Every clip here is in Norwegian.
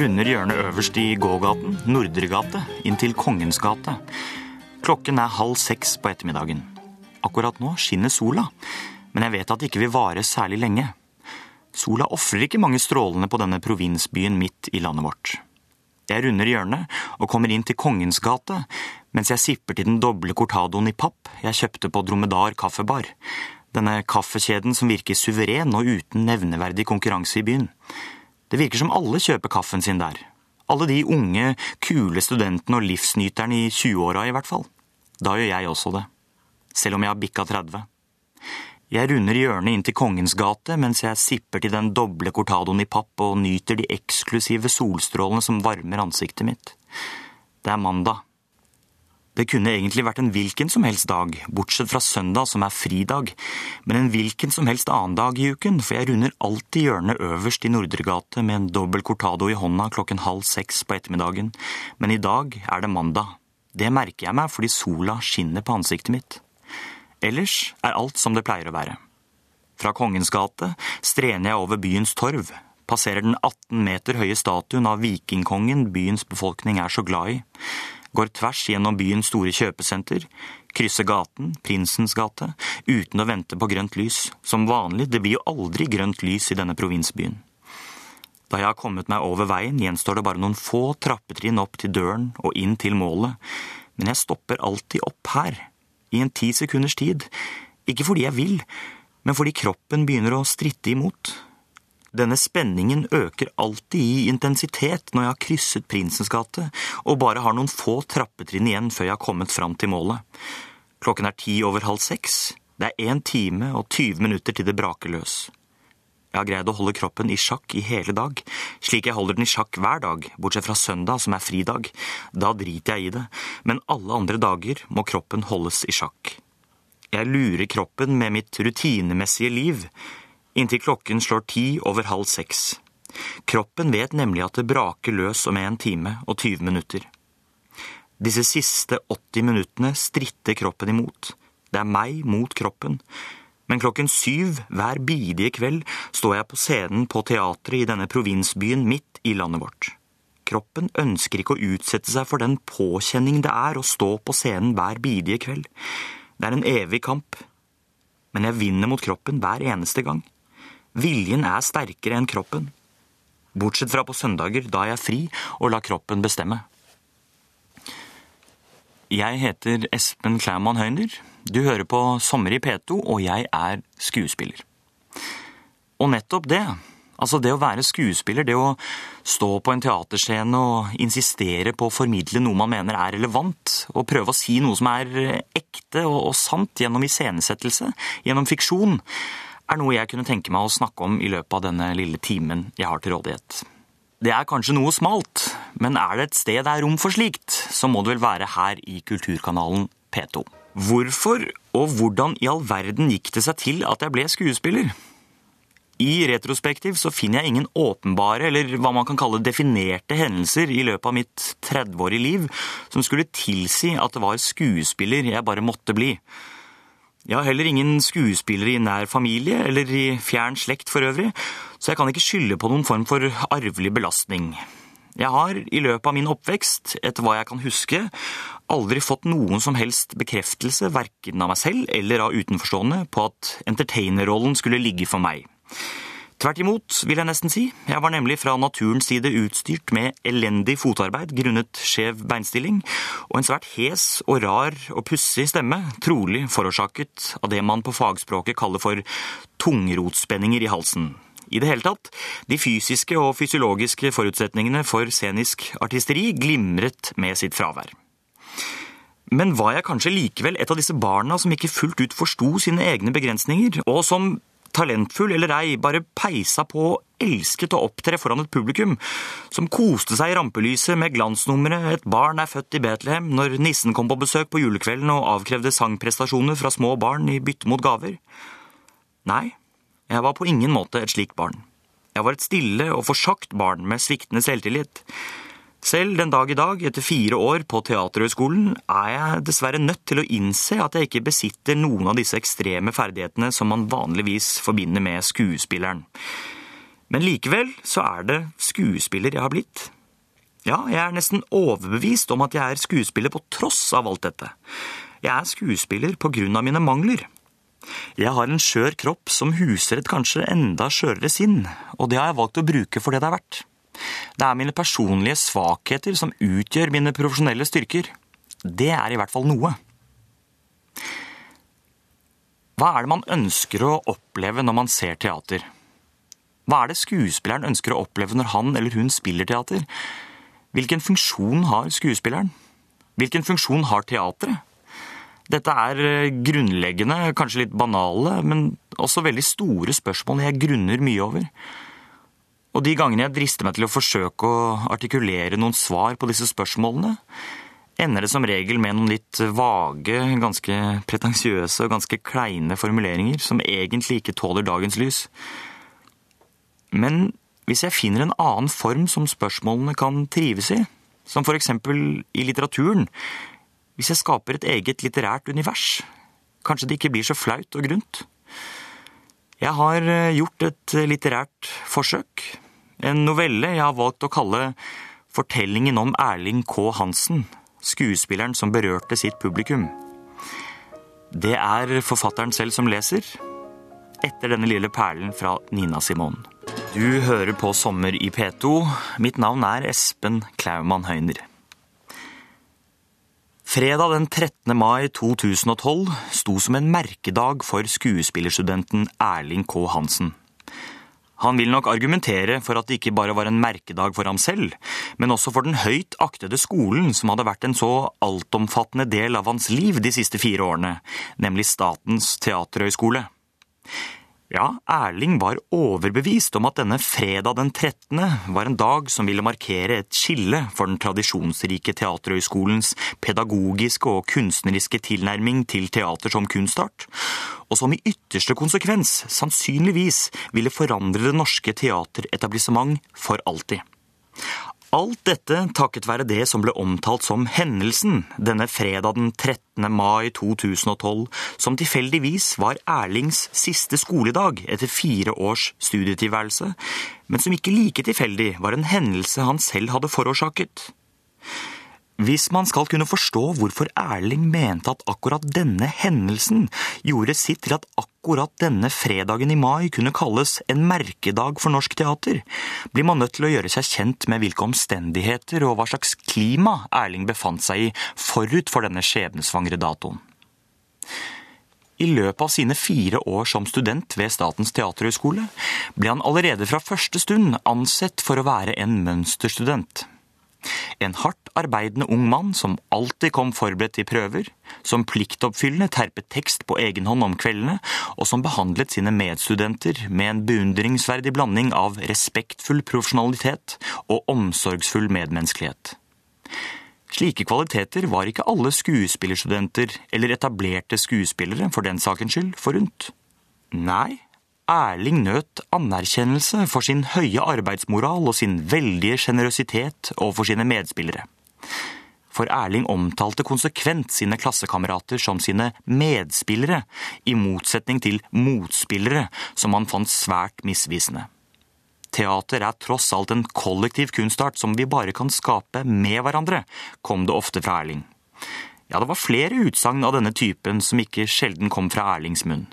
Runder hjørnet øverst i gågaten, Nordre gate, inn til Kongens gate. Klokken er halv seks på ettermiddagen. Akkurat nå skinner sola, men jeg vet at det ikke vil vare særlig lenge. Sola ofrer ikke mange strålene på denne provinsbyen midt i landet vårt. Jeg runder hjørnet og kommer inn til Kongens gate, mens jeg sipper til den doble cortadoen i papp jeg kjøpte på Dromedar kaffebar. Denne kaffekjeden som virker suveren og uten nevneverdig konkurranse i byen. Det virker som alle kjøper kaffen sin der. Alle de unge, kule studentene og livsnyterne i 20-åra i hvert fall. Da gjør jeg også det. Selv om jeg har bikka 30. Jeg runder hjørnet inn til Kongens gate mens jeg sipper til den doble cortadoen i papp og nyter de eksklusive solstrålene som varmer ansiktet mitt. Det er mandag. Det kunne egentlig vært en hvilken som helst dag, bortsett fra søndag som er fridag, men en hvilken som helst annen dag i uken, for jeg runder alltid hjørnet øverst i Nordre gate med en dobbel cortado i hånda klokken halv seks på ettermiddagen, men i dag er det mandag. Det merker jeg meg fordi sola skinner på ansiktet mitt. Ellers er alt som det pleier å være. Fra Kongens gate strener jeg over byens torv, passerer den 18 meter høye statuen av vikingkongen byens befolkning er så glad i, går tvers gjennom byens store kjøpesenter, krysser gaten, Prinsens gate, uten å vente på grønt lys. Som vanlig, det blir jo aldri grønt lys i denne provinsbyen. Da jeg har kommet meg over veien, gjenstår det bare noen få trappetrinn opp til døren og inn til målet, men jeg stopper alltid opp her i en ti sekunders tid, ikke fordi jeg vil, men fordi kroppen begynner å stritte imot. Denne spenningen øker alltid i intensitet når jeg har krysset Prinsens gate og bare har noen få trappetrinn igjen før jeg har kommet fram til målet. Klokken er ti over halv seks. Det er én time og 20 minutter til det braker løs. Jeg har greid å holde kroppen i sjakk i hele dag, slik jeg holder den i sjakk hver dag, bortsett fra søndag, som er fridag. Da driter jeg i det, men alle andre dager må kroppen holdes i sjakk. Jeg lurer kroppen med mitt rutinemessige liv, inntil klokken slår ti over halv seks. Kroppen vet nemlig at det braker løs om en time og 20 minutter. Disse siste 80 minuttene stritter kroppen imot. Det er meg mot kroppen men klokken syv hver bidige kveld står jeg på scenen på teatret i denne provinsbyen midt i landet vårt. Kroppen ønsker ikke å utsette seg for den påkjenning det er å stå på scenen hver bidige kveld. Det er en evig kamp. Men jeg vinner mot kroppen hver eneste gang. Viljen er sterkere enn kroppen. Bortsett fra på søndager, da er jeg fri og lar kroppen bestemme. Jeg heter Espen Klaumann Høyner. Du hører på Sommer i P2, og jeg er skuespiller. Og nettopp det, altså det å være skuespiller, det å stå på en teaterscene og insistere på å formidle noe man mener er relevant, og prøve å si noe som er ekte og, sant gjennom iscenesettelse, gjennom fiksjon, er noe jeg kunne tenke meg å snakke om i løpet av denne lille timen jeg har til rådighet. Det er kanskje noe smalt, men er det et sted det er rom for slikt, så må det vel være her i kulturkanalen P2. Hvorfor og hvordan i all verden gikk det seg til at jeg ble skuespiller? I retrospektiv så finner jeg ingen åpenbare, eller hva man kan kalle definerte hendelser i løpet av mitt 30-årige liv som skulle tilsi at det var skuespiller jeg bare måtte bli. Jeg har heller ingen skuespillere i nær familie eller i fjern slekt for øvrig, så jeg kan ikke skylde på noen form for arvelig belastning. Jeg har i løpet av min oppvekst, etter hva jeg kan huske, aldri fått noen som helst bekreftelse, verken av meg selv eller av utenforstående, på at entertainerrollen skulle ligge for meg. Tvert imot, vil jeg nesten si. Jeg var nemlig fra naturens side utstyrt med elendig fotarbeid grunnet skjev beinstilling, og en svært hes og rar og pussig stemme, trolig forårsaket av det man på fagspråket kaller for tungrotspenninger i halsen. I det hele tatt, de fysiske og fysiologiske forutsetningene for scenisk artisteri glimret med sitt fravær. Men var jeg kanskje likevel et av disse barna som ikke fullt ut forsto sine egne begrensninger, og som talentfull eller ei, bare peisa på elsket å opptre foran et publikum, som koste seg i rampelyset med glansnummeret Et barn er født i Betlehem, når nissen kom på besøk på julekvelden og avkrevde sangprestasjoner fra små barn i bytte mot gaver. Nei, jeg var på ingen måte et slikt barn. Jeg var et stille og forsagt barn med sviktende selvtillit. Selv den dag i dag, etter fire år på Teaterhøgskolen, er jeg dessverre nødt til å innse at jeg ikke besitter noen av disse ekstreme ferdighetene som man vanligvis forbinder med skuespilleren. Men likevel så er det skuespiller jeg har blitt. Ja, jeg er nesten overbevist om at jeg er skuespiller på tross av alt dette. Jeg er skuespiller på grunn av mine mangler. Jeg har en skjør kropp som huser et kanskje enda skjørere sinn, og det har jeg valgt å bruke for det det er verdt. Det er mine personlige svakheter som utgjør mine profesjonelle styrker. Det er i hvert fall noe. Hva er det man ønsker å oppleve når man ser teater? Hva er det skuespilleren ønsker å oppleve når han eller hun spiller teater? Hvilken funksjon har skuespilleren? Hvilken funksjon har teatret? Dette er eh, grunnleggende, kanskje litt banale, men også veldig store spørsmål jeg grunner mye over. Og de gangene jeg drister meg til å forsøke å artikulere noen svar på disse spørsmålene, ender det som regel med noen litt vage, ganske pretensiøse og ganske kleine formuleringer som egentlig ikke tåler dagens lys. Men hvis jeg finner en annen form som spørsmålene kan trives i, som for eksempel i litteraturen, hvis jeg skaper et eget litterært univers, kanskje det ikke blir så flaut og grunt? Jeg har eh, gjort et litterært forsøk. En novelle jeg har valgt å kalle Fortellingen om Erling K. Hansen, skuespilleren som berørte sitt publikum. Det er forfatteren selv som leser, etter denne lille perlen fra Nina Simone. Du hører på Sommer i P2. Mitt navn er Espen Klaumann Høyner. Fredag den 13. mai 2012 sto som en merkedag for skuespillerstudenten Erling K. Hansen. Han vil nok argumentere for at det ikke bare var en merkedag for ham selv, men også for den høyt aktede skolen som hadde vært en så altomfattende del av hans liv de siste fire årene, nemlig Statens teaterhøgskole. Ja, Erling var overbevist om at denne fredag den 13. var en dag som ville markere et skille for den tradisjonsrike Teaterhøgskolens pedagogiske og kunstneriske tilnærming til teater som kunstart, og som i ytterste konsekvens sannsynligvis ville forandre det norske teateretablissement for alltid. Alt dette takket være det som ble omtalt som hendelsen denne fredag den 13. mai 2012, som tilfeldigvis var Erlings siste skoledag etter fire års studietilværelse, men som ikke like tilfeldig var en hendelse han selv hadde forårsaket. Hvis man skal kunne forstå hvorfor Erling mente at akkurat denne hendelsen gjorde sitt til at akkurat denne fredagen i mai kunne kalles en merkedag for norsk teater, blir man nødt til å gjøre seg kjent med hvilke omstendigheter og hva slags klima Erling befant seg i forut for denne skjebnesvangre datoen. I løpet av sine fire år som student ved Statens teaterhøgskole ble han allerede fra første stund ansett for å være en mønsterstudent. En hardt arbeidende ung mann som alltid kom forberedt til prøver, som pliktoppfyllende terpet tekst på egen hånd om kveldene, og som behandlet sine medstudenter med en beundringsverdig blanding av respektfull profesjonalitet og omsorgsfull medmenneskelighet. Slike kvaliteter var ikke alle skuespillerstudenter eller etablerte skuespillere for den sakens skyld forunt. Nei, Erling nøt anerkjennelse for sin høye arbeidsmoral og sin veldige sjenerøsitet overfor sine medspillere. For Erling omtalte konsekvent sine klassekamerater som sine medspillere, i motsetning til motspillere, som han fant svært misvisende. Teater er tross alt en kollektiv kunstart som vi bare kan skape med hverandre, kom det ofte fra Erling. Ja, det var flere utsagn av denne typen som ikke sjelden kom fra Erlings munn.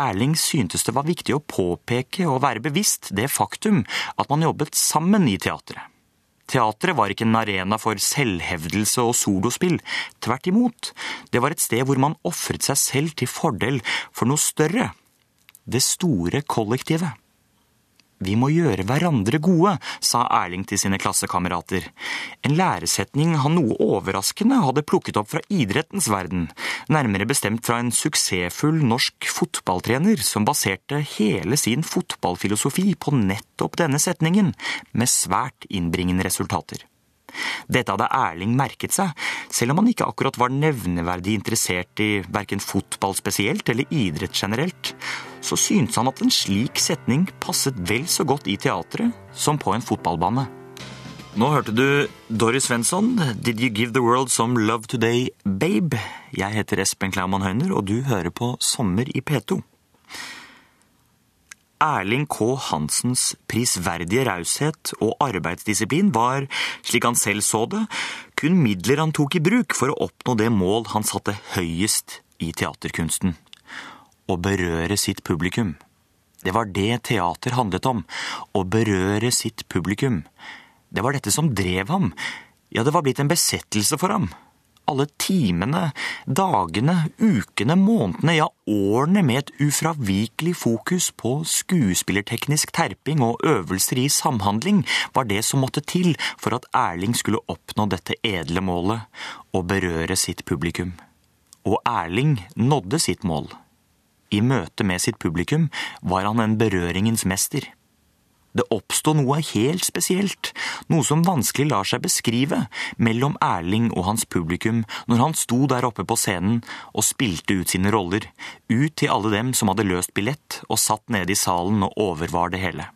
Erling syntes det var viktig å påpeke og være bevisst det faktum at man jobbet sammen i teatret. Teatret var ikke en arena for selvhevdelse og solospill. Tvert imot, det var et sted hvor man ofret seg selv til fordel for noe større. Det store kollektivet. Vi må gjøre hverandre gode, sa Erling til sine klassekamerater. En læresetning han noe overraskende hadde plukket opp fra idrettens verden, nærmere bestemt fra en suksessfull norsk fotballtrener som baserte hele sin fotballfilosofi på nettopp denne setningen, med svært innbringende resultater. Dette hadde Erling merket seg, selv om han ikke akkurat var nevneverdig interessert i verken fotball spesielt eller idrett generelt. Så syntes han at en slik setning passet vel så godt i teatret som på en fotballbane. Nå hørte du Doris Svensson, 'Did You Give The World Some Love Today, Babe'? Jeg heter Espen Klaumann Høyner, og du hører på Sommer i P2. Erling K. Hansens prisverdige raushet og arbeidsdisiplin var, slik han selv så det, kun midler han tok i bruk for å oppnå det mål han satte høyest i teaterkunsten å berøre sitt publikum. Det var det teater handlet om, å berøre sitt publikum. Det var dette som drev ham, ja, det var blitt en besettelse for ham alle timene, dagene, ukene, månedene, ja årene med et ufravikelig fokus på skuespillerteknisk terping og øvelser i samhandling var det som måtte til for at Erling skulle oppnå dette edle målet, å berøre sitt publikum. Og Erling nådde sitt mål. I møte med sitt publikum var han en berøringens mester. Det oppsto noe helt spesielt, noe som vanskelig lar seg beskrive, mellom Erling og hans publikum når han sto der oppe på scenen og spilte ut sine roller, ut til alle dem som hadde løst billett og satt nede i salen og overvar det hele.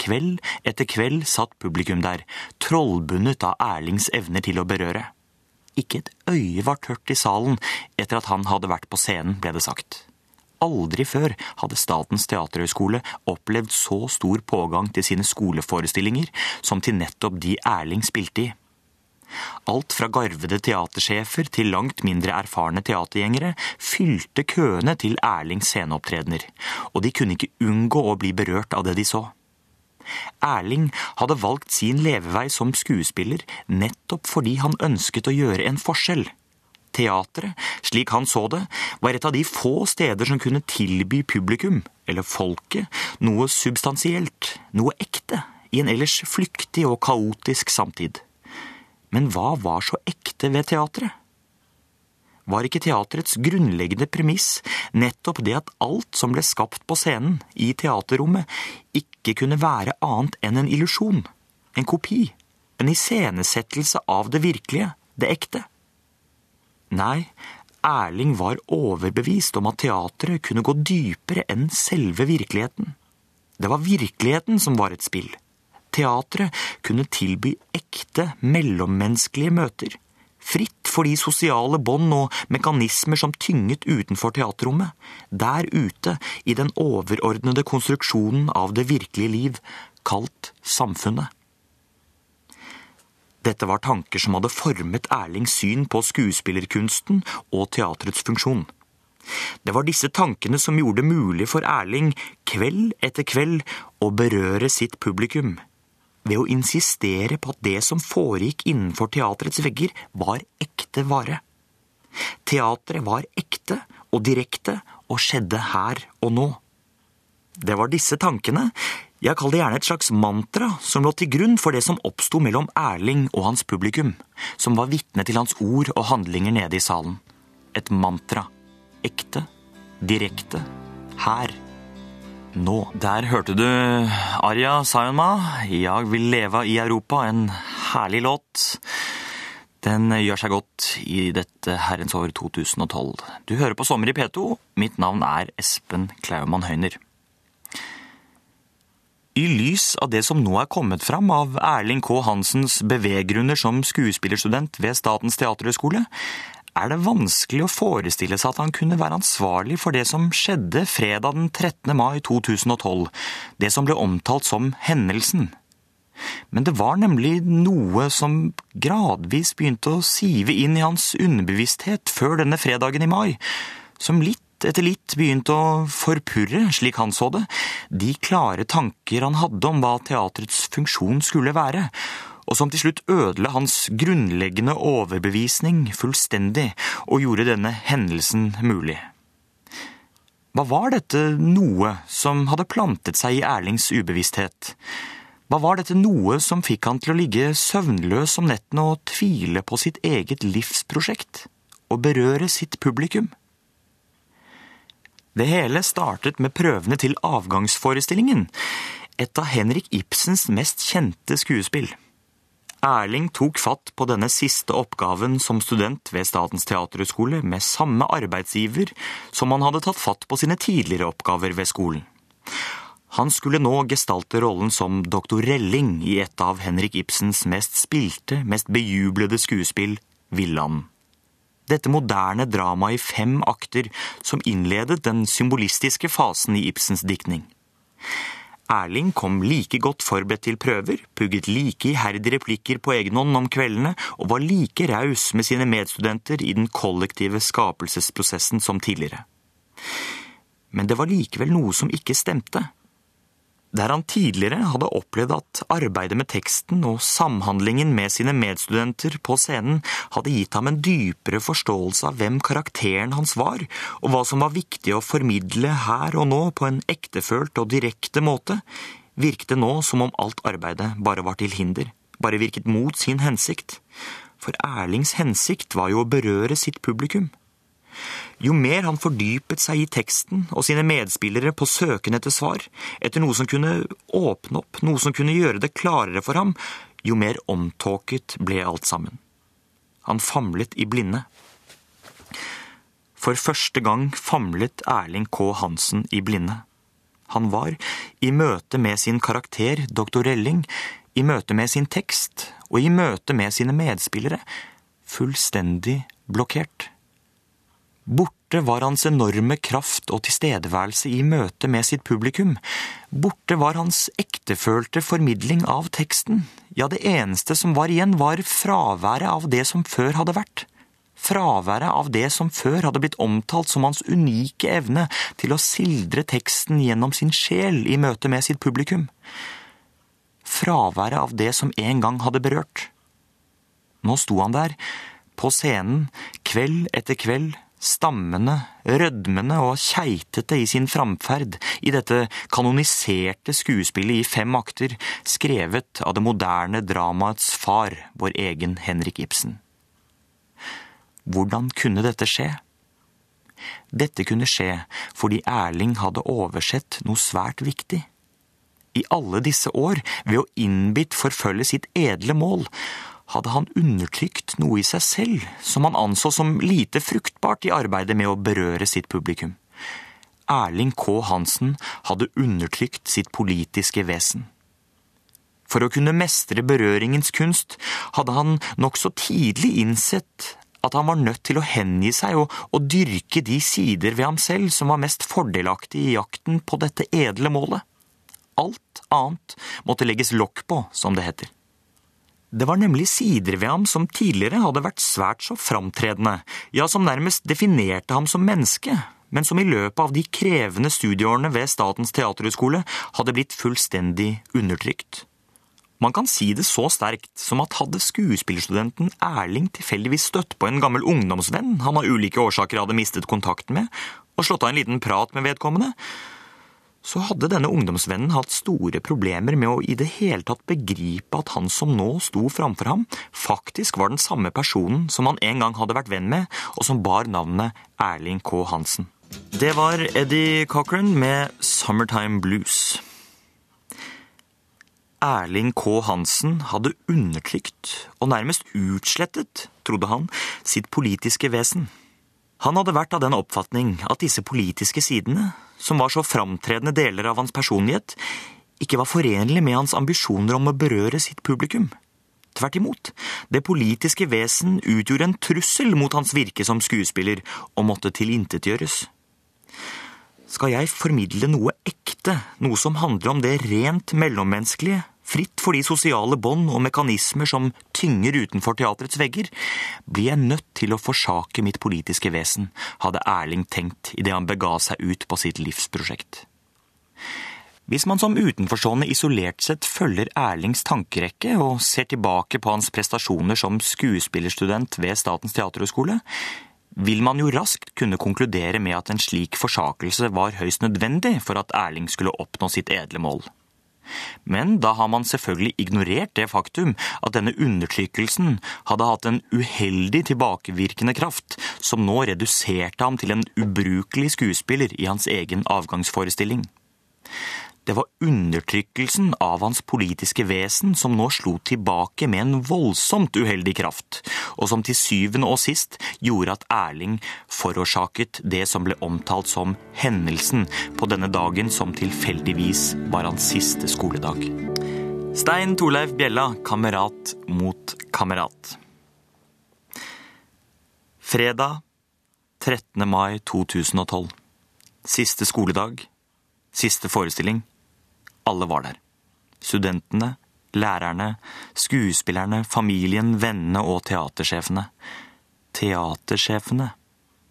Kveld etter kveld satt publikum der, trollbundet av Erlings evner til å berøre. Ikke et øye var tørt i salen etter at han hadde vært på scenen, ble det sagt. Aldri før hadde Statens teaterhøgskole opplevd så stor pågang til sine skoleforestillinger som til nettopp de Erling spilte i. Alt fra garvede teatersjefer til langt mindre erfarne teatergjengere fylte køene til Erlings sceneopptredener, og de kunne ikke unngå å bli berørt av det de så. Erling hadde valgt sin levevei som skuespiller nettopp fordi han ønsket å gjøre en forskjell. Teatret, slik han så det, var et av de få steder som kunne tilby publikum, eller folket, noe substansielt, noe ekte, i en ellers flyktig og kaotisk samtid. Men hva var så ekte ved teatret? Var ikke teatrets grunnleggende premiss nettopp det at alt som ble skapt på scenen, i teaterrommet, ikke kunne være annet enn en illusjon, en kopi, en iscenesettelse av det virkelige, det ekte? Nei, Erling var overbevist om at teatret kunne gå dypere enn selve virkeligheten. Det var virkeligheten som var et spill. Teatret kunne tilby ekte mellommenneskelige møter. Fritt for de sosiale bånd og mekanismer som tynget utenfor teaterrommet. Der ute, i den overordnede konstruksjonen av det virkelige liv, kalt samfunnet. Dette var tanker som hadde formet Erlings syn på skuespillerkunsten og teatrets funksjon. Det var disse tankene som gjorde det mulig for Erling kveld etter kveld å berøre sitt publikum, ved å insistere på at det som foregikk innenfor teatrets vegger, var ekte vare. Teatret var ekte og direkte og skjedde her og nå. Det var disse tankene, jeg kaller det gjerne et slags mantra som lå til grunn for det som oppsto mellom Erling og hans publikum, som var vitne til hans ord og handlinger nede i salen. Et mantra. Ekte. Direkte. Her. Nå. Der hørte du Arja Sayonma, 'Jeg vil leve i Europa', en herlig låt. Den gjør seg godt i dette herrens år 2012. Du hører på Sommer i P2. Mitt navn er Espen Klaumann Høyner. I lys av det som nå er kommet fram av Erling K. Hansens beveggrunner som skuespillerstudent ved Statens teaterhøgskole, er det vanskelig å forestille seg at han kunne være ansvarlig for det som skjedde fredag den 13. mai 2012, det som ble omtalt som hendelsen. Men det var nemlig noe som gradvis begynte å sive inn i hans underbevissthet før denne fredagen i mai, som litt etter litt begynte å forpurre, slik han så det, de klare tanker han hadde om hva teatrets funksjon skulle være, og som til slutt ødela hans grunnleggende overbevisning fullstendig og gjorde denne hendelsen mulig. Hva var dette noe som hadde plantet seg i Erlings ubevissthet? Hva var dette noe som fikk han til å ligge søvnløs om nettene og tvile på sitt eget livsprosjekt? Og berøre sitt publikum? Det hele startet med prøvene til avgangsforestillingen, et av Henrik Ibsens mest kjente skuespill. Erling tok fatt på denne siste oppgaven som student ved Statens teaterhøgskole med samme arbeidsgiver som han hadde tatt fatt på sine tidligere oppgaver ved skolen. Han skulle nå gestalte rollen som doktor Relling i et av Henrik Ibsens mest spilte, mest bejublede skuespill, Villanden dette moderne dramaet i fem akter som innledet den symbolistiske fasen i Ibsens diktning. Erling kom like godt forberedt til prøver, pugget like iherdige replikker på egen hånd om kveldene og var like raus med sine medstudenter i den kollektive skapelsesprosessen som tidligere. Men det var likevel noe som ikke stemte. Der han tidligere hadde opplevd at arbeidet med teksten og samhandlingen med sine medstudenter på scenen hadde gitt ham en dypere forståelse av hvem karakteren hans var, og hva som var viktig å formidle her og nå på en ektefølt og direkte måte, virket det nå som om alt arbeidet bare var til hinder, bare virket mot sin hensikt. For Erlings hensikt var jo å berøre sitt publikum. Jo mer han fordypet seg i teksten og sine medspillere på søken etter svar, etter noe som kunne åpne opp, noe som kunne gjøre det klarere for ham, jo mer omtåket ble alt sammen. Han famlet i blinde. For første gang famlet Erling K. Hansen i blinde. Han var, i møte med sin karakter, doktor Relling, i møte med sin tekst og i møte med sine medspillere, fullstendig blokkert. Borte var hans enorme kraft og tilstedeværelse i møte med sitt publikum. Borte var hans ektefølte formidling av teksten. Ja, det eneste som var igjen, var fraværet av det som før hadde vært. Fraværet av det som før hadde blitt omtalt som hans unike evne til å sildre teksten gjennom sin sjel i møte med sitt publikum. Fraværet av det som en gang hadde berørt. Nå sto han der, på scenen, kveld etter kveld, stammende, rødmende og keitete i sin framferd i dette kanoniserte skuespillet i fem akter, skrevet av det moderne dramaets far, vår egen Henrik Ibsen. Hvordan kunne dette skje? Dette kunne skje fordi Erling hadde oversett noe svært viktig. I alle disse år, ved å innbitt forfølge sitt edle mål, hadde han undertrykt noe i seg selv som han anså som lite fruktbart i arbeidet med å berøre sitt publikum. Erling K. Hansen hadde undertrykt sitt politiske vesen. For å kunne mestre berøringens kunst hadde han nokså tidlig innsett at han var nødt til å hengi seg og, og dyrke de sider ved ham selv som var mest fordelaktige i jakten på dette edle målet. Alt annet måtte legges lokk på, som det heter. Det var nemlig sider ved ham som tidligere hadde vært svært så framtredende, ja, som nærmest definerte ham som menneske, men som i løpet av de krevende studieårene ved Statens teaterhøgskole hadde blitt fullstendig undertrykt. Man kan si det så sterkt som at hadde skuespillerstudenten Erling tilfeldigvis støtt på en gammel ungdomsvenn han av ulike årsaker hadde mistet kontakten med, og slått av en liten prat med vedkommende, så hadde denne ungdomsvennen hatt store problemer med å i det hele tatt begripe at han som nå sto framfor ham, faktisk var den samme personen som han en gang hadde vært venn med, og som bar navnet Erling K. Hansen. Det var Eddie Cochran med 'Summertime Blues'. Erling K. Hansen hadde undertrykt og nærmest utslettet, trodde han, sitt politiske vesen. Han hadde vært av den oppfatning at disse politiske sidene, som var så framtredende deler av hans personlighet, ikke var forenlig med hans ambisjoner om å berøre sitt publikum. Tvert imot, det politiske vesen utgjorde en trussel mot hans virke som skuespiller og måtte tilintetgjøres. Skal jeg formidle noe ekte, noe som handler om det rent mellommenneskelige, fritt for de sosiale bånd og mekanismer som tynger utenfor teatrets vegger, blir jeg nødt til å forsake mitt politiske vesen, hadde Erling tenkt idet han bega seg ut på sitt livsprosjekt. Hvis man som utenforstående isolert sett følger Erlings tankerekke og ser tilbake på hans prestasjoner som skuespillerstudent ved Statens teaterhøgskole, vil man jo raskt kunne konkludere med at en slik forsakelse var høyst nødvendig for at Erling skulle oppnå sitt edle mål. Men da har man selvfølgelig ignorert det faktum at denne undertrykkelsen hadde hatt en uheldig tilbakevirkende kraft, som nå reduserte ham til en ubrukelig skuespiller i hans egen avgangsforestilling. Det var undertrykkelsen av hans politiske vesen som nå slo tilbake med en voldsomt uheldig kraft, og som til syvende og sist gjorde at Erling forårsaket det som ble omtalt som hendelsen på denne dagen som tilfeldigvis var hans siste skoledag. Stein Torleif Bjella, kamerat mot kamerat. Fredag 13. mai 2012. Siste skoledag. Siste forestilling. Alle var der. Studentene, lærerne, skuespillerne, familien, vennene og teatersjefene. Teatersjefene.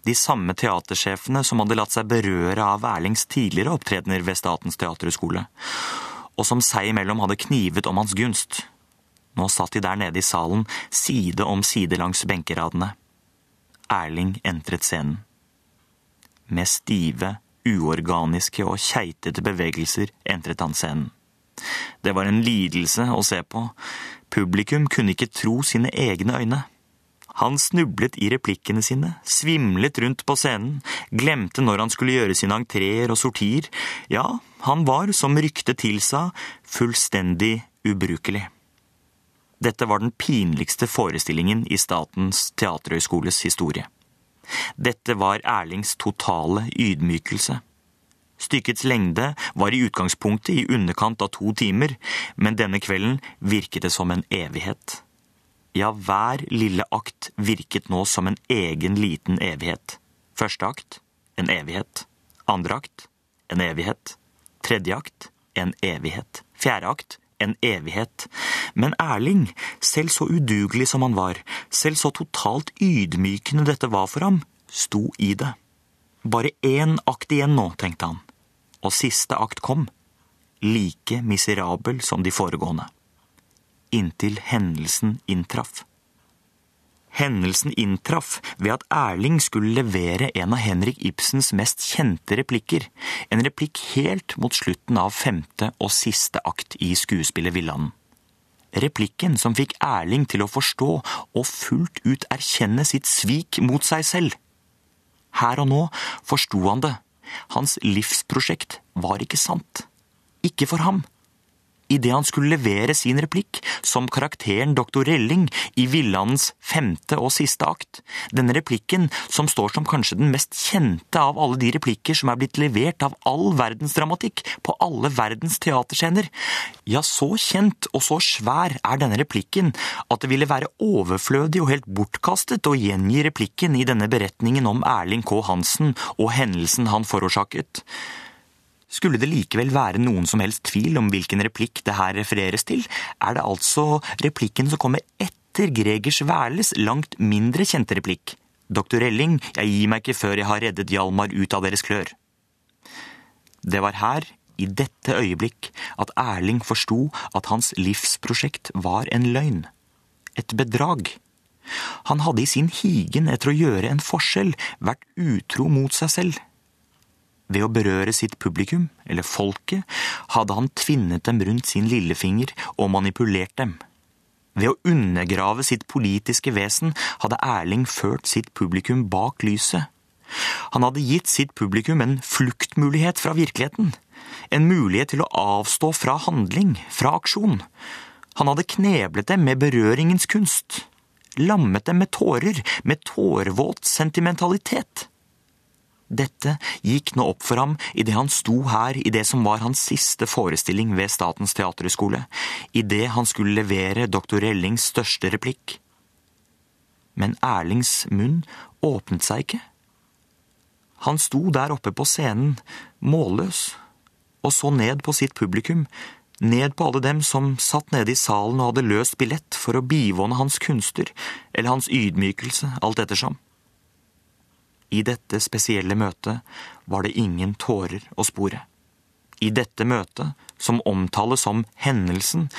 De samme teatersjefene som hadde latt seg berøre av Erlings tidligere opptredener ved Statens teaterhøgskole, og som seg imellom hadde knivet om hans gunst. Nå satt de der nede i salen, side om side langs benkeradene. Erling entret scenen. Med stive, uorganiske og keitete bevegelser entret han scenen. Det var en lidelse å se på. Publikum kunne ikke tro sine egne øyne. Han snublet i replikkene sine, svimlet rundt på scenen, glemte når han skulle gjøre sine entreer og sortier. Ja, han var, som ryktet tilsa, fullstendig ubrukelig. Dette var den pinligste forestillingen i Statens teaterhøgskoles historie. Dette var Erlings totale ydmykelse. Stykkets lengde var i utgangspunktet i underkant av to timer, men denne kvelden virket det som en evighet. Ja, hver lille akt virket nå som en egen liten evighet. Første akt en evighet. Andre akt en evighet. Tredje akt en evighet. Fjerde akt en evighet. Men Erling, selv så udugelig som han var, selv så totalt ydmykende dette var for ham, sto i det. Bare én akt igjen nå, tenkte han. Og siste akt kom. Like miserabel som de foregående. Inntil hendelsen inntraff. Hendelsen inntraff ved at Erling skulle levere en av Henrik Ibsens mest kjente replikker, en replikk helt mot slutten av femte og siste akt i skuespillet Villanden. Replikken som fikk Erling til å forstå og fullt ut erkjenne sitt svik mot seg selv. Her og nå forsto han det. Hans livsprosjekt var ikke sant. Ikke for ham idet han skulle levere sin replikk som karakteren Dr. Relling i Villandens femte og siste akt. Denne replikken, som står som kanskje den mest kjente av alle de replikker som er blitt levert av all verdens dramatikk på alle verdens teaterscener. Ja, så kjent og så svær er denne replikken at det ville være overflødig og helt bortkastet å gjengi replikken i denne beretningen om Erling K. Hansen og hendelsen han forårsaket. Skulle det likevel være noen som helst tvil om hvilken replikk det her refereres til, er det altså replikken som kommer etter Gregers Wærles langt mindre kjente replikk. Doktor Elling, jeg gir meg ikke før jeg har reddet Hjalmar ut av deres klør. Det var her, i dette øyeblikk, at Erling forsto at hans livsprosjekt var en løgn. Et bedrag. Han hadde i sin higen etter å gjøre en forskjell vært utro mot seg selv. Ved å berøre sitt publikum, eller folket, hadde han tvinnet dem rundt sin lillefinger og manipulert dem. Ved å undergrave sitt politiske vesen hadde Erling ført sitt publikum bak lyset. Han hadde gitt sitt publikum en fluktmulighet fra virkeligheten. En mulighet til å avstå fra handling, fra aksjon. Han hadde kneblet dem med berøringens kunst. Lammet dem med tårer, med tårevåt sentimentalitet. Dette gikk nå opp for ham idet han sto her i det som var hans siste forestilling ved Statens teaterhøgskole, idet han skulle levere doktor Ellings største replikk. Men Erlings munn åpnet seg ikke. Han sto der oppe på scenen, målløs, og så ned på sitt publikum, ned på alle dem som satt nede i salen og hadde løst billett for å bivåne hans kunster, eller hans ydmykelse, alt ettersom. I dette spesielle møtet var det ingen tårer å spore. I dette møtet, som omtales som hendelsen,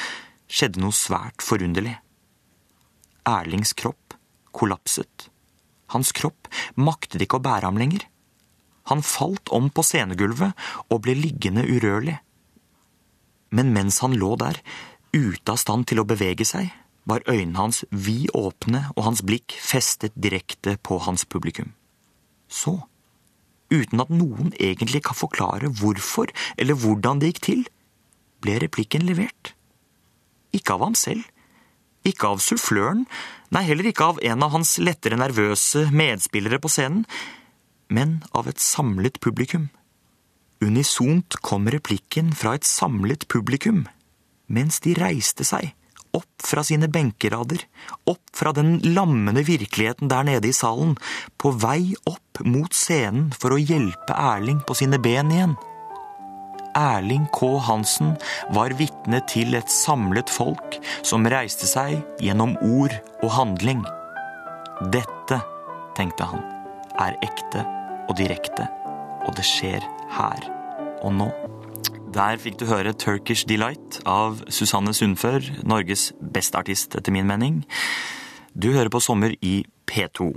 skjedde noe svært forunderlig. Erlings kropp kollapset. Hans kropp maktet ikke å bære ham lenger. Han falt om på scenegulvet og ble liggende urørlig. Men mens han lå der, ute av stand til å bevege seg, var øynene hans vid åpne og hans blikk festet direkte på hans publikum. Så, uten at noen egentlig kan forklare hvorfor eller hvordan det gikk til, ble replikken levert. Ikke av ham selv, ikke av suffløren, nei, heller ikke av en av hans lettere nervøse medspillere på scenen, men av et samlet publikum. Unisont kom replikken fra et samlet publikum, mens de reiste seg opp fra sine benkerader, opp fra den lammende virkeligheten der nede i salen, på vei opp mot scenen for å hjelpe Erling på sine ben igjen. Erling K. Hansen var vitne til et samlet folk som reiste seg gjennom ord og handling. Dette, tenkte han, er ekte og direkte, og det skjer her og nå. Der fikk du høre Turkish Delight av Susanne Sundfør, Norges beste artist etter min mening. Du hører på Sommer i P2.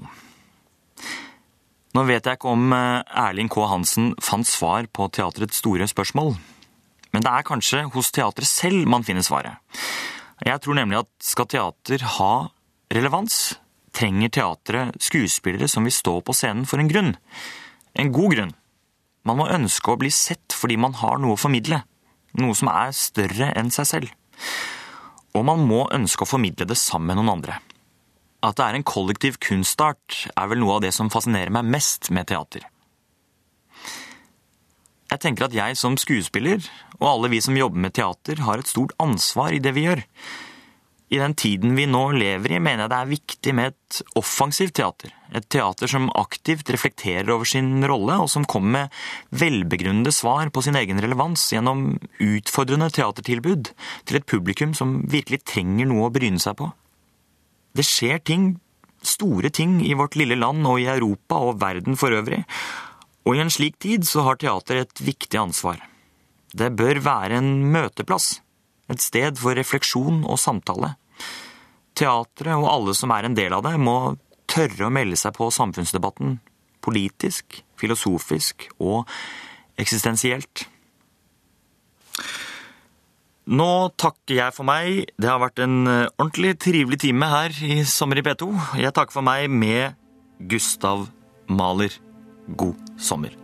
Nå vet jeg ikke om eh, Erling K. Hansen fant svar på teatrets store spørsmål, men det er kanskje hos teatret selv man finner svaret. Jeg tror nemlig at skal teater ha relevans, trenger teatret skuespillere som vil stå på scenen for en grunn. En god grunn. Man må ønske å bli sett fordi man har noe å formidle. Noe som er større enn seg selv. Og man må ønske å formidle det sammen med noen andre. At det er en kollektiv kunstart, er vel noe av det som fascinerer meg mest med teater. Jeg tenker at jeg som skuespiller, og alle vi som jobber med teater, har et stort ansvar i det vi gjør. I den tiden vi nå lever i, mener jeg det er viktig med et offensivt teater. Et teater som aktivt reflekterer over sin rolle, og som kommer med velbegrunnede svar på sin egen relevans gjennom utfordrende teatertilbud til et publikum som virkelig trenger noe å bryne seg på. Det skjer ting, store ting, i vårt lille land og i Europa og verden for øvrig, og i en slik tid så har teater et viktig ansvar. Det bør være en møteplass, et sted for refleksjon og samtale. Teatret og alle som er en del av det, må tørre å melde seg på samfunnsdebatten. Politisk, filosofisk og eksistensielt. Nå takker jeg for meg. Det har vært en eh, ordentlig trivelig time her i Sommer i P2. Jeg takker for meg med Gustav Mahler. God sommer.